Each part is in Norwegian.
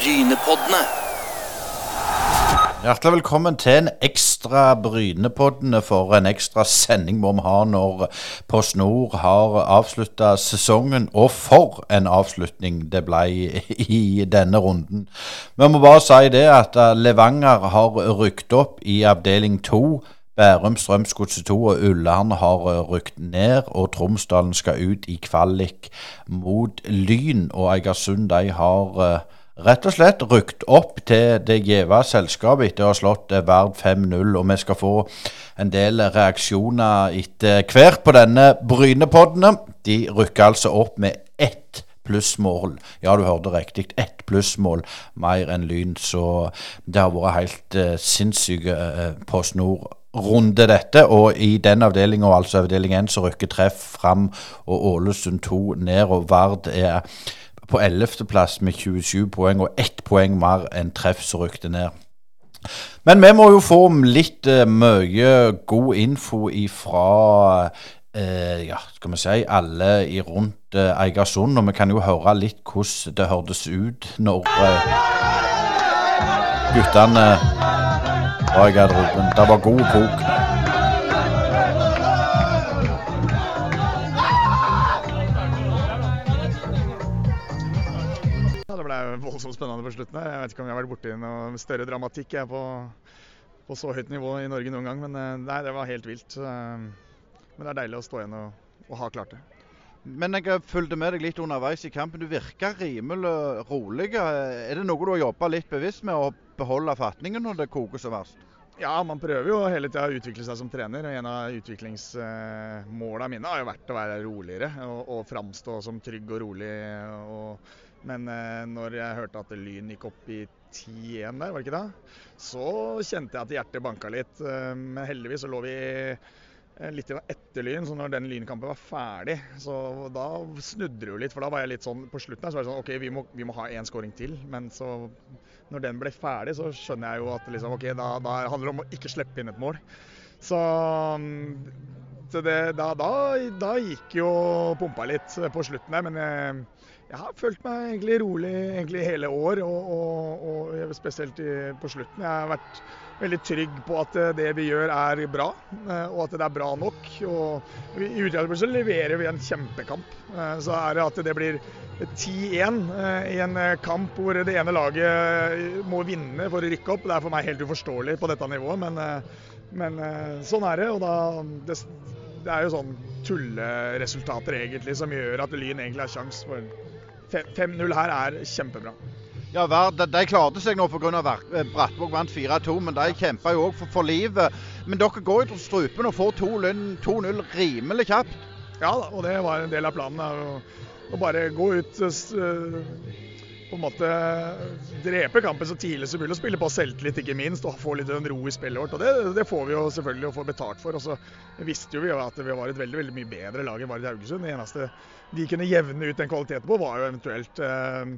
Brynepoddene. Hjertelig velkommen til en ekstra Brynepoddene for en ekstra sending må vi ha når Post Nord har avslutta sesongen. Og for en avslutning det ble i denne runden. Vi må bare si det at Levanger har rykt opp i avdeling to. Bærum, Strømsgodset 2 og Ullern har rykt ned, og Tromsdalen skal ut i kvalik mot Lyn. Og Eigersund de har eh, rett og slett rykt opp til det gjeve selskapet etter å ha slått eh, Verd 5-0. Og vi skal få en del reaksjoner etter hvert på denne Brynepoddene. De rykker altså opp med ett plussmål. Ja, du hørte riktig. Ett plussmål mer enn Lyn. Så det har vært helt uh, sinnssyke uh, Post Nord-runde, dette. Og i den avdelinga, altså avdeling 1, så rykker Treff fram, og Ålesund 2 ned. Og Vard er på 11.-plass med 27 poeng, og ett poeng mer enn Treff som rykte ned. Men vi må jo få litt uh, mye god info ifra uh, ja, skal vi si, alle i rundt uh, Eigersund. Og vi kan jo høre litt hvordan det hørtes ut når guttene var i garderoben. Det var god kok. Ja, det ble voldsomt spennende på slutten. her. Jeg vet ikke om jeg har vært borti noe større dramatikk jeg på, på så høyt nivå i Norge noen gang. Men eh, nei, det var helt vilt. Men det er deilig å stå igjen og, og ha klart det. Men jeg fulgte med deg litt underveis i kampen. Du virka rimelig rolig. Er det noe du har jobba litt bevisst med, å beholde fatningen når det koker så verst? Ja, man prøver jo hele tida å utvikle seg som trener. og En av utviklingsmåla mine har jo vært å være roligere og, og framstå som trygg og rolig. Og, men eh, når jeg hørte at Lyn gikk opp i 10-1 der, var det ikke det? Så kjente jeg at hjertet banka litt. Eh, Men heldigvis så lå vi litt etter Lyn, så når den Lynkampen var ferdig, så da snudde det jo litt. For da var jeg litt sånn på slutten her, så var det sånn OK, vi må, vi må ha én scoring til. Men så når den ble ferdig, så skjønner jeg jo at liksom, ok, da, da handler det om å ikke slippe inn et mål. Så, mm, så det, da, da, da gikk jo pumpa litt på slutten der. Men jeg, jeg har følt meg egentlig rolig egentlig hele år, og, og, og spesielt i, på slutten. Jeg har vært veldig trygg på at det vi gjør er bra, eh, og at det er bra nok. Og I utgangspunktet så leverer vi en kjempekamp. Eh, Så er det at det blir 10-1 eh, i en kamp hvor det ene laget må vinne for å rykke opp. Det er for meg helt uforståelig på dette nivået, men, men sånn er det. Og da, det, det er jo sånn tulleresultater egentlig som gjør at Lyn egentlig har for 5-0 her er kjempebra. Ja, de, de klarte seg nå pga. Brattvåg vant 4-2, men de kjempa jo òg for, for livet. Men dere går jo til strupen og får 2-0 rimelig kjapt. Ja da, og det var en del av planen. Å, bare gå ut uh, på en måte drepe kampen så tidlig som mulig og spille på selvtillit, ikke minst. Og få litt ro i spillet vårt. og Det, det får vi jo selvfølgelig å få betalt for. Og så visste jo vi at vi var et veldig veldig mye bedre lag enn Vard Haugesund. Det eneste de kunne jevne ut den kvaliteten på, var jo eventuelt eh,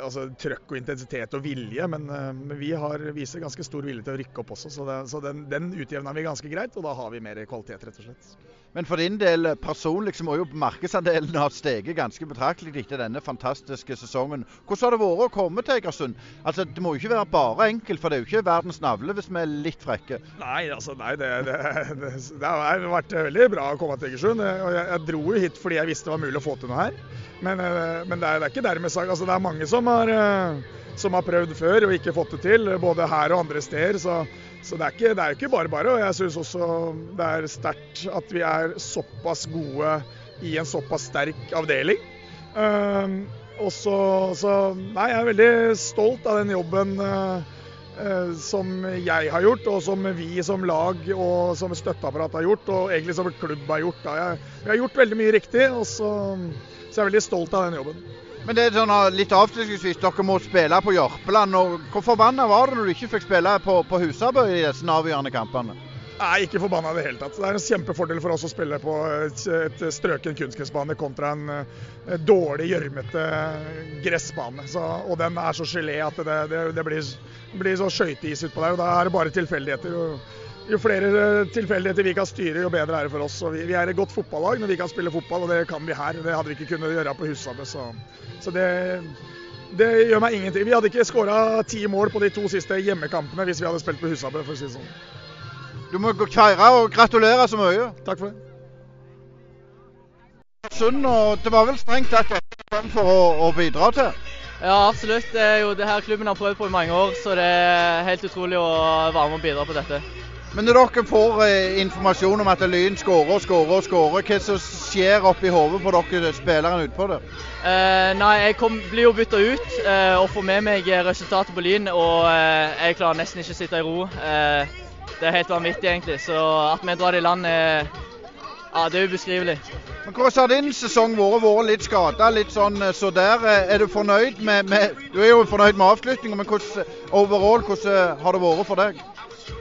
altså, trøkk og intensitet og vilje. Men, eh, vi har viser ganske stor vilje til å rykke opp også, så, det, så den, den utjevna vi ganske greit. Og da har vi mer kvalitet, rett og slett. Men for din del personlig så må jo markedsandelen ha steget ganske betraktelig etter denne fantastiske sesongen. Hvordan har det vært å komme til Egersund? Altså, Det må jo ikke være bare enkelt, for det er jo ikke verdens navle hvis vi er litt frekke. Nei, altså, nei, det, det, det, det har vært veldig bra å komme til Egersund. Og jeg, jeg dro jo hit fordi jeg visste det var mulig å få til noe her. Men, men det, er, det er ikke dermed sagt. Altså, det er mange som har, som har prøvd før og ikke fått det til, både her og andre steder. så så det er, ikke, det er ikke bare bare. Og jeg syns også det er sterkt at vi er såpass gode i en såpass sterk avdeling. Uh, og så, så Nei, jeg er veldig stolt av den jobben uh, uh, som jeg har gjort, og som vi som lag og som støtteapparat har gjort, og egentlig som klubb har gjort. Jeg, jeg har gjort veldig mye riktig, og så, så jeg er veldig stolt av den jobben. Men det er sånn litt avslutningsvis, dere må spille på Jørpeland. og Hvor forbanna var det når du ikke fikk spille på, på Husabø i disse avgjørende kampene? Nei, ikke forbanna i det hele tatt. Det er en kjempefordel for oss å spille på et, et strøken kunstgressbane kontra en, en dårlig, gjørmete gressbane. Så, og den er så gelé at det, det, det blir, blir så skøyteis utpå der. og Da er det bare tilfeldigheter. Jo flere tilfeldigheter vi kan styre, jo bedre er det for oss. Vi, vi, er et godt fotballag når vi kan spille fotball, og det kan vi her. Det hadde vi ikke kunnet gjøre på Husabø. Så, så det, det gjør meg ingenting. Vi hadde ikke skåra ti mål på de to siste hjemmekampene hvis vi hadde spilt på Husabø, for å si det sånn. Du må feire og gratulere så mye. Takk for det. Sunn, og det var vel strengt tatt dette du for å, å bidra til? Ja, absolutt. Det er jo det her klubben har prøvd på i mange år, så det er helt utrolig å være med og bidra på dette. Men når dere får eh, informasjon om at Lyn skårer og skårer og skårer, hva som skjer oppi hodet på dere spillerne utpå det? Eh, nei, jeg kom, blir jo bytta ut eh, og får med meg resultatet på Lyn, og eh, jeg klarer nesten ikke å sitte i ro. Eh, det er helt vanvittig, egentlig. Så at vi drar det i land, er, ja, det er ubeskrivelig. Men Hvordan har din sesong vært? Vært litt skada, litt sånn eh, så der. Eh, Er du fornøyd med, med Du er jo fornøyd med avslutninga, men hvordan overall, hvordan har det vært for deg?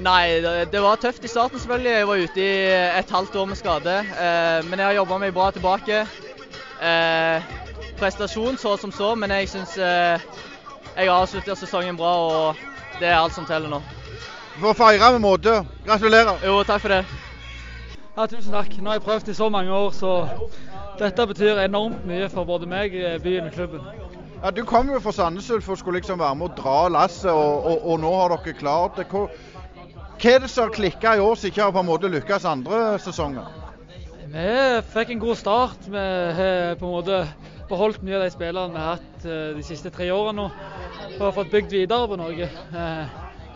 Nei, det, var tøft i starten, selvfølgelig. Jeg var ute i et halvt år med skade. Eh, men jeg har jobba meg bra tilbake. Eh, prestasjon så som så, men jeg syns eh, jeg har avslutta sesongen bra, og det er alt som teller nå. Du får feire med måte. Gratulerer. Jo, takk for det. Ja, tusen takk. Nå har jeg prøvd i så mange år, så dette betyr enormt mye for både meg, byen og klubben. Ja, Du kom jo fra Sandnes Ulf og skulle liksom være med å dra lasset, og, og, og, nå har dere klart det. Hva, hva er det som har klikka i år som ikke har på en måte lykkes andre sesonger? Vi fikk en god start. Vi har på en måte beholdt mye av de spillerne vi har hatt de siste tre årene. Og har fått bygd videre på noe.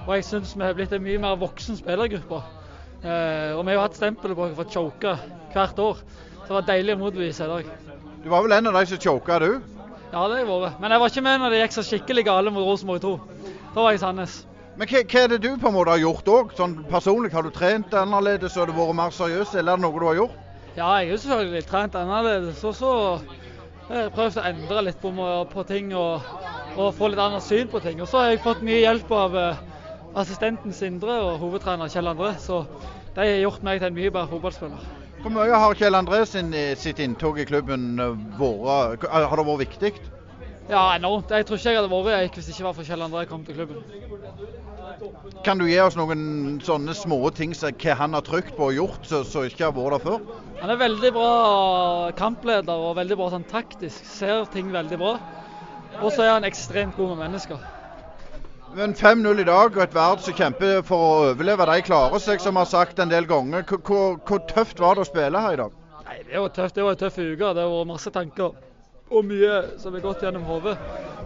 Og jeg syns vi har blitt en mye mer voksen spillergruppe. Og vi har jo hatt stempelet på å få choka hvert år. Så det var deilig å motbevise i dag. Du var vel en av de som choka, du? Ja, det har jeg vært. Men jeg var ikke med når det gikk så skikkelig gale mot Rosenborg 2. Da var jeg i Sandnes. Men hva, hva, er det du på en måte har gjort òg? Sånn personlig, har du trent annerledes og det vært mer seriøs, eller er det noe du har gjort? Ja, jeg har selvfølgelig trent annerledes. Og så har jeg prøvd å endre litt på, på ting og, og, få litt annet syn på ting. Og så har jeg fått mye hjelp av uh, assistenten Sindre og hovedtrener Kjell André. Så de har gjort meg til en mye bedre fotballspiller. Hvor mye har Kjell André sin, sitt inntog i klubben vært? Har det vært viktig? Ja, enormt. Jeg tror ikke jeg hadde vært Eik hvis det ikke var for Kjell André kom til klubben. Kan du gi oss noen sånne små ting som hva han har trykt på og gjort som ikke har vært der før? Han er veldig bra kampleder og veldig bra sånn taktisk. Ser ting veldig bra. Og så er han ekstremt god med mennesker. Men 5-0 i dag og et Verd som kjemper for å overleve, de klarer seg, som har sagt en del ganger. Hvor, hvor tøft var det å spille her i dag? Nei, Det var tøft. Det var en tøff uke. Det var masse tanker og mye som er gått gjennom hodet.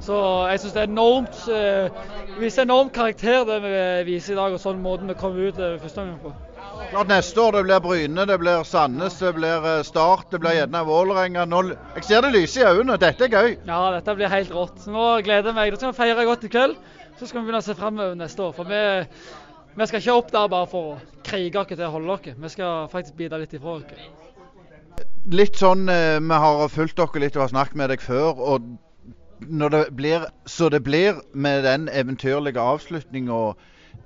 Så jeg syns det er enormt eh, viser enormt karakter det vi viser i dag, og sånn måten vi kom ut eh, første gang på. Klart Neste år det blir Bryne, det blir Sandnes, det blir Start, det blir gjerne Vålerenga. Jeg ser det lyser i øynene. Dette er gøy. Ja, dette blir helt rått. Nå gleder jeg meg. Da skal vi feire godt i kveld. Så skal vi begynne å se fremover neste år. For vi, vi skal ikke opp der bare for å krige oss til å holde oss. Vi skal faktisk bite litt ifra oss. Litt sånn, Vi har fulgt dere litt og har snakket med deg før. og Når det blir så det blir med den eventyrlige avslutninga,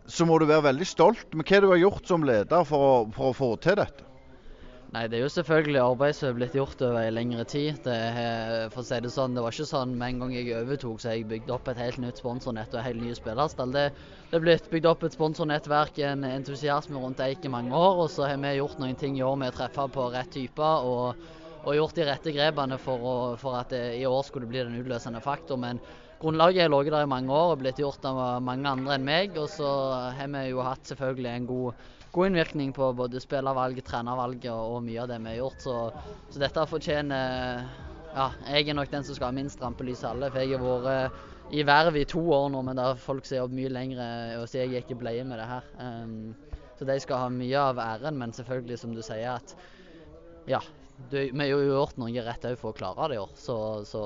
så må du være veldig stolt. Men hva du har gjort som leder for å, for å få til dette? Nei, Det er jo selvfølgelig arbeid som er blitt gjort over en lengre tid. Det, for å si det sånn, det var ikke sånn med en gang jeg overtok så jeg bygde opp et helt nytt sponsornett og helt nye spillerstall. Det, er blitt bygd opp et sponsornettverk, en entusiasme rundt Eik i mange år. Og så har vi gjort noen ting i år med å treffe på rett typer og, og, gjort de rette grepene for, å, for at det, i år skulle bli den utløsende faktor. Men grunnlaget har ligget der i mange år og blitt gjort av mange andre enn meg. Og så har vi jo hatt selvfølgelig en god god innvirkning på både spillervalget, trenervalget og, mye av det vi har gjort. Så, så dette fortjener Ja, jeg er nok den som skal ha minst rampelys av alle. For jeg har vært i verv i to år nå, men der folk ser opp mye lenger, og så jeg er ikke bleie med det her. Um, så de skal ha mye av æren, men selvfølgelig, som du sier, at ja. Vi har jo gjort noe rett òg for å klare det i år, så, så,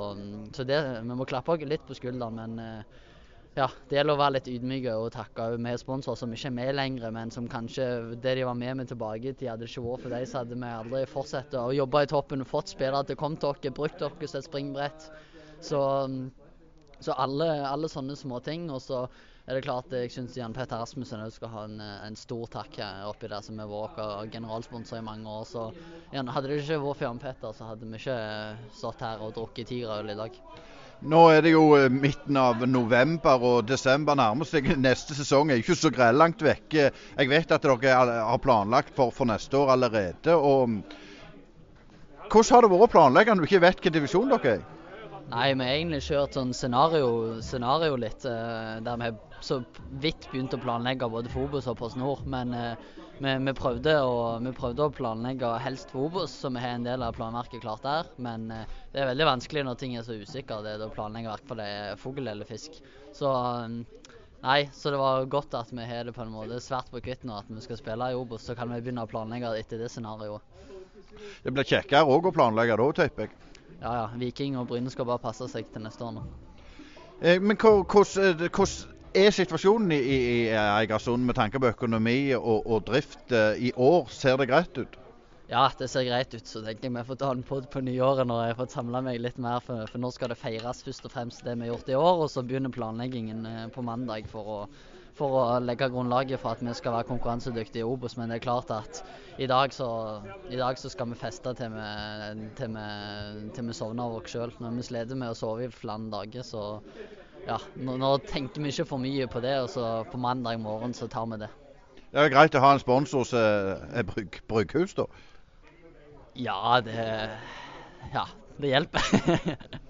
så det, vi må klappe oss litt på skulderen. Men uh, ja, det gjelder å være litt ydmyke og takke med sponsorer som ikke er med lenger, men som kanskje det de var med med tilbake i tid, hadde ikke vært for dem, så hadde vi aldri fortsatt å jobbe i toppen, fått spillere til å komme til oss, brukt oss som et springbrett. Så, så alle, alle, sånne småting. Og så er det klart jeg syns Jan Petter Rasmussen skal ha en, en, stor takk oppi der, som har vært vår generalsponsor i mange år. Så hadde det ikke vært for Jan Petter, så hadde vi ikke stått her og drukket tigerøl i dag. Nå er det jo midten av november, og desember nærmer seg. Neste sesong er ikke så langt vekke. Jeg vet at dere har planlagt for, for neste år allerede. og Hvordan har det vært å planlegge når du ikke vet hvilken divisjon dere er i? Nei, vi har egentlig kjørt sånn scenario, scenario litt, eh, der vi så vidt begynt å planlegge både for Obos og Post Nord. Men eh, vi, vi, prøvde å, vi, prøvde å, planlegge helst for Obos, så vi har en del av planverket klart der. Men eh, det er veldig vanskelig når ting er så usikre. Det er å planlegge det er fugl eller fisk. Så nei, så det var godt at vi har det på en måte svært på kvitt nå, at vi skal spille i Obos. Så kan vi begynne å planlegge etter det scenarioet. Det blir kjekkere òg å planlegge da, tipper jeg. Ja, ja. Viking og Bryne skal bare passe seg til neste år nå. Eh, men hvordan er situasjonen i, i, i Eigersund med tanke på økonomi og, og, drift eh, i år? Ser det greit ut? Ja, det ser greit ut. Så tenker jeg vi får ta en pod på nyåret når jeg har fått samla meg litt mer. For, for, nå skal det feires først og fremst det vi har gjort i år, og så begynner planleggingen eh, på mandag for å for å legge grunnlaget for at vi skal være konkurransedyktige i Obos. Men det er klart at i dag så, i dag så skal vi feste til vi, til vi, til vi sovner av oss sjøl. Når vi sliter med å sove i flere dager, så ja, nå, nå, tenker vi ikke for mye på det. Og så på mandag morgen så tar vi det. Det er jo greit å ha en sponsor som er brygg, brygghus, da? Ja, det Ja, det hjelper.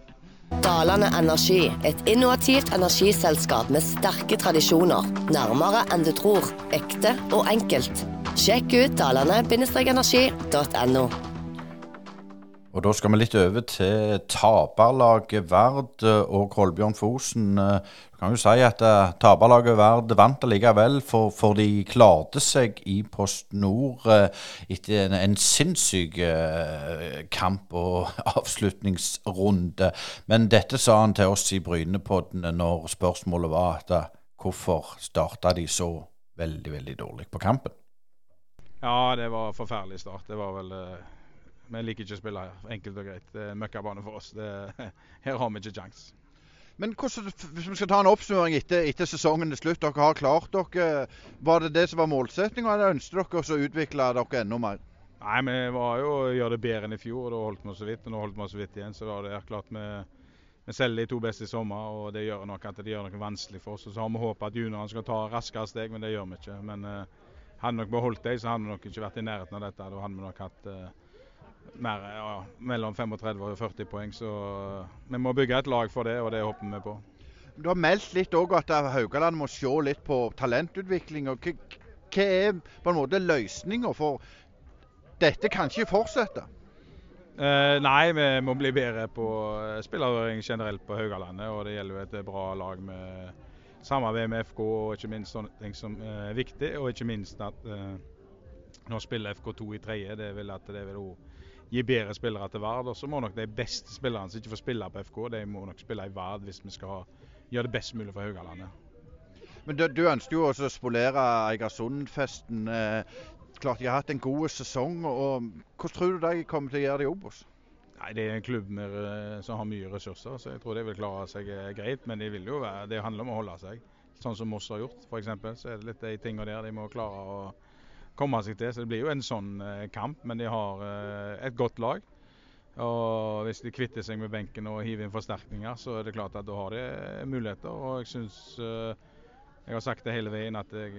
Dalane Energi, et innovativt energiselskap med sterke tradisjoner. Nærmere enn du tror. Ekte og enkelt. Sjekk ut dalane-energi.no. Og Da skal vi litt over til taperlaget Verd og Kolbjørn Fosen. Du kan jo si at uh, taperlaget Verd vant allikevel, for, for, de klarte seg i Post Nord etter en, en sinnssyk kamp og avslutningsrunde. Men dette sa han til oss i Brynepodden når spørsmålet var at hvorfor starta de så veldig, veldig dårlig på kampen? Ja, det var en forferdelig start. Det var vel vi liker ikke å spille her, enkelt og greit. Det er møkkabane for oss. Det, her har vi ikke kjangs. Men hvordan, hvis vi skal ta en oppsummering etter, etter sesongen til slutt. Dere har klart dere. Var det det som var målsettinga, eller ønsket dere å utvikle dere enda mer? Nei, vi var jo å gjøre det bedre enn i fjor, og da holdt vi så vidt. Og nå holdt vi så vidt igjen. Så da er det klart vi, vi selger de to beste i sommer, og det gjør nok at det gjør noe vanskelig for oss. Og så har vi håpet at juniorene skal ta raskere steg, men det gjør vi ikke. Men uh, hadde vi nok beholdt dem, så hadde vi nok ikke vært i nærheten av dette. Da hadde vi nok hatt uh, mer, ja, mellom 35 og 40 poeng. Så vi må bygge et lag for det, og det håper vi på. Du har meldt litt òg at Haugaland må se litt på talentutvikling. og Hva er på en måte løsninga? For dette kan ikke fortsette. Eh, nei, vi må bli bedre på eh, spillerøring generelt på Haugalandet. Og det gjelder jo et bra lag med samarbeid med FK og ikke minst sånne ting som er viktig. Og ikke minst at eh, nå spiller FK2 i tredje. Det vil at det vil også gi bedre spillere til Vard. Og så må nok de beste spillerne som ikke får spille på FK, de må nok spille i Vard hvis vi skal gjøre det best mulig for Haugalandet. Men du, du ønsket jo også å spolere Eigersund-festen. Eh, klart de har hatt en god sesong. og Hvordan tror du de kommer til å gjøre det i Obos? Nei, Det er en klubb med, eh, som har mye ressurser, så jeg tror de vil klare seg eh, greit. Men det, vil jo det handler om å holde seg, sånn som Moss har gjort f.eks. Så er det litt de tingene der de må klare å komme seg til. Så det blir jo en sånn eh, kamp, men de har eh, et godt lag. Og Hvis de kvitter seg med benken og hiver inn forsterkninger, så er det klart at da har de eh, muligheter. Og jeg syns Jeg har sagt det hele veien at jeg,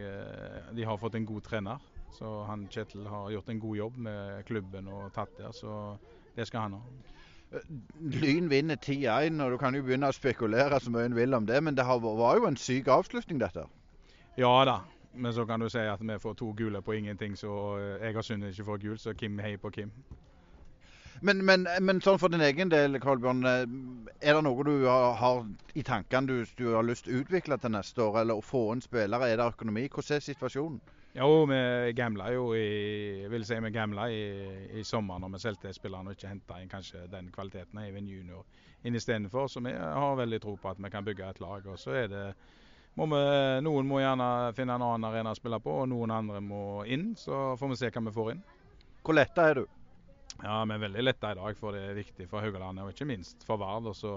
de har fått en god trener. Så han Kjetil har gjort en god jobb med klubben og tatt der, så det skal han ha. Lyn vinner 10-1, og du kan jo begynne å spekulere så mye en vil om det, men det var jo en syk avslutning, dette? Ja da, men så kan du si at vi får to gule på ingenting, så eh, Egersund ikke får gul, så Kim heier på Kim. Men, men, men, sånn for din egen del, Kolbjørn. Eh, er det noe du har, har i tankene du, du, har lyst til å utvikle til neste år, eller å få inn spillere? Er det økonomi? Hvordan er situasjonen? Jo, vi gambla jo i vil si vi gamla i, i sommer når vi solgte spillerne og ikke henta inn kanskje den kvaliteten Eivind junior inn istedenfor. Så vi har veldig tro på at vi kan bygge et lag. og så er det må vi, noen må gjerne finne en annen arena å spille på, og noen andre må inn. Så får vi se hva vi får inn. Hvor letta er du? Ja, Vi er veldig letta i dag, for det er viktig for Haugalandet, og ikke minst for Vard. Og så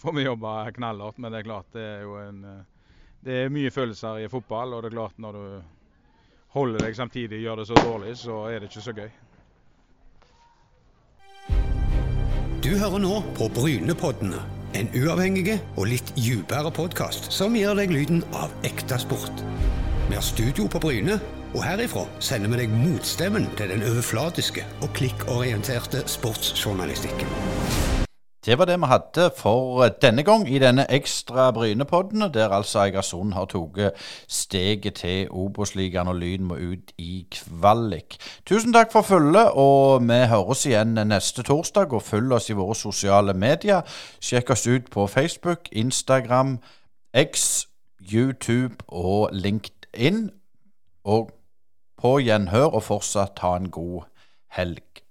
får vi jobbe knallhardt, men det er klart det er jo en Det er mye følelser i fotball, og det er klart når du holder deg samtidig og gjør det så dårlig, så er det ikke så gøy. Du hører nå på Brynepoddene en uavhengig og litt dypere podkast som gir deg lyden av ekte sport. Vi har studio på Bryne, og herifra sender vi deg motstemmen til den overflatiske og klikkorienterte sportsjournalistikken. Det var det vi hadde for denne gang i denne ekstra Brynepodden, der altså Eigersund har tatt steget til Obos-ligaen og Lyn må ut i kvalik. Tusen takk for følget, og vi høres igjen neste torsdag. Og følg oss i våre sosiale medier. Sjekk oss ut på Facebook, Instagram, X, YouTube og LinkedIn. Og på gjenhør, og fortsatt ha en god helg.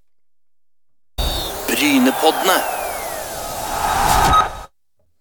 Brynepoddene.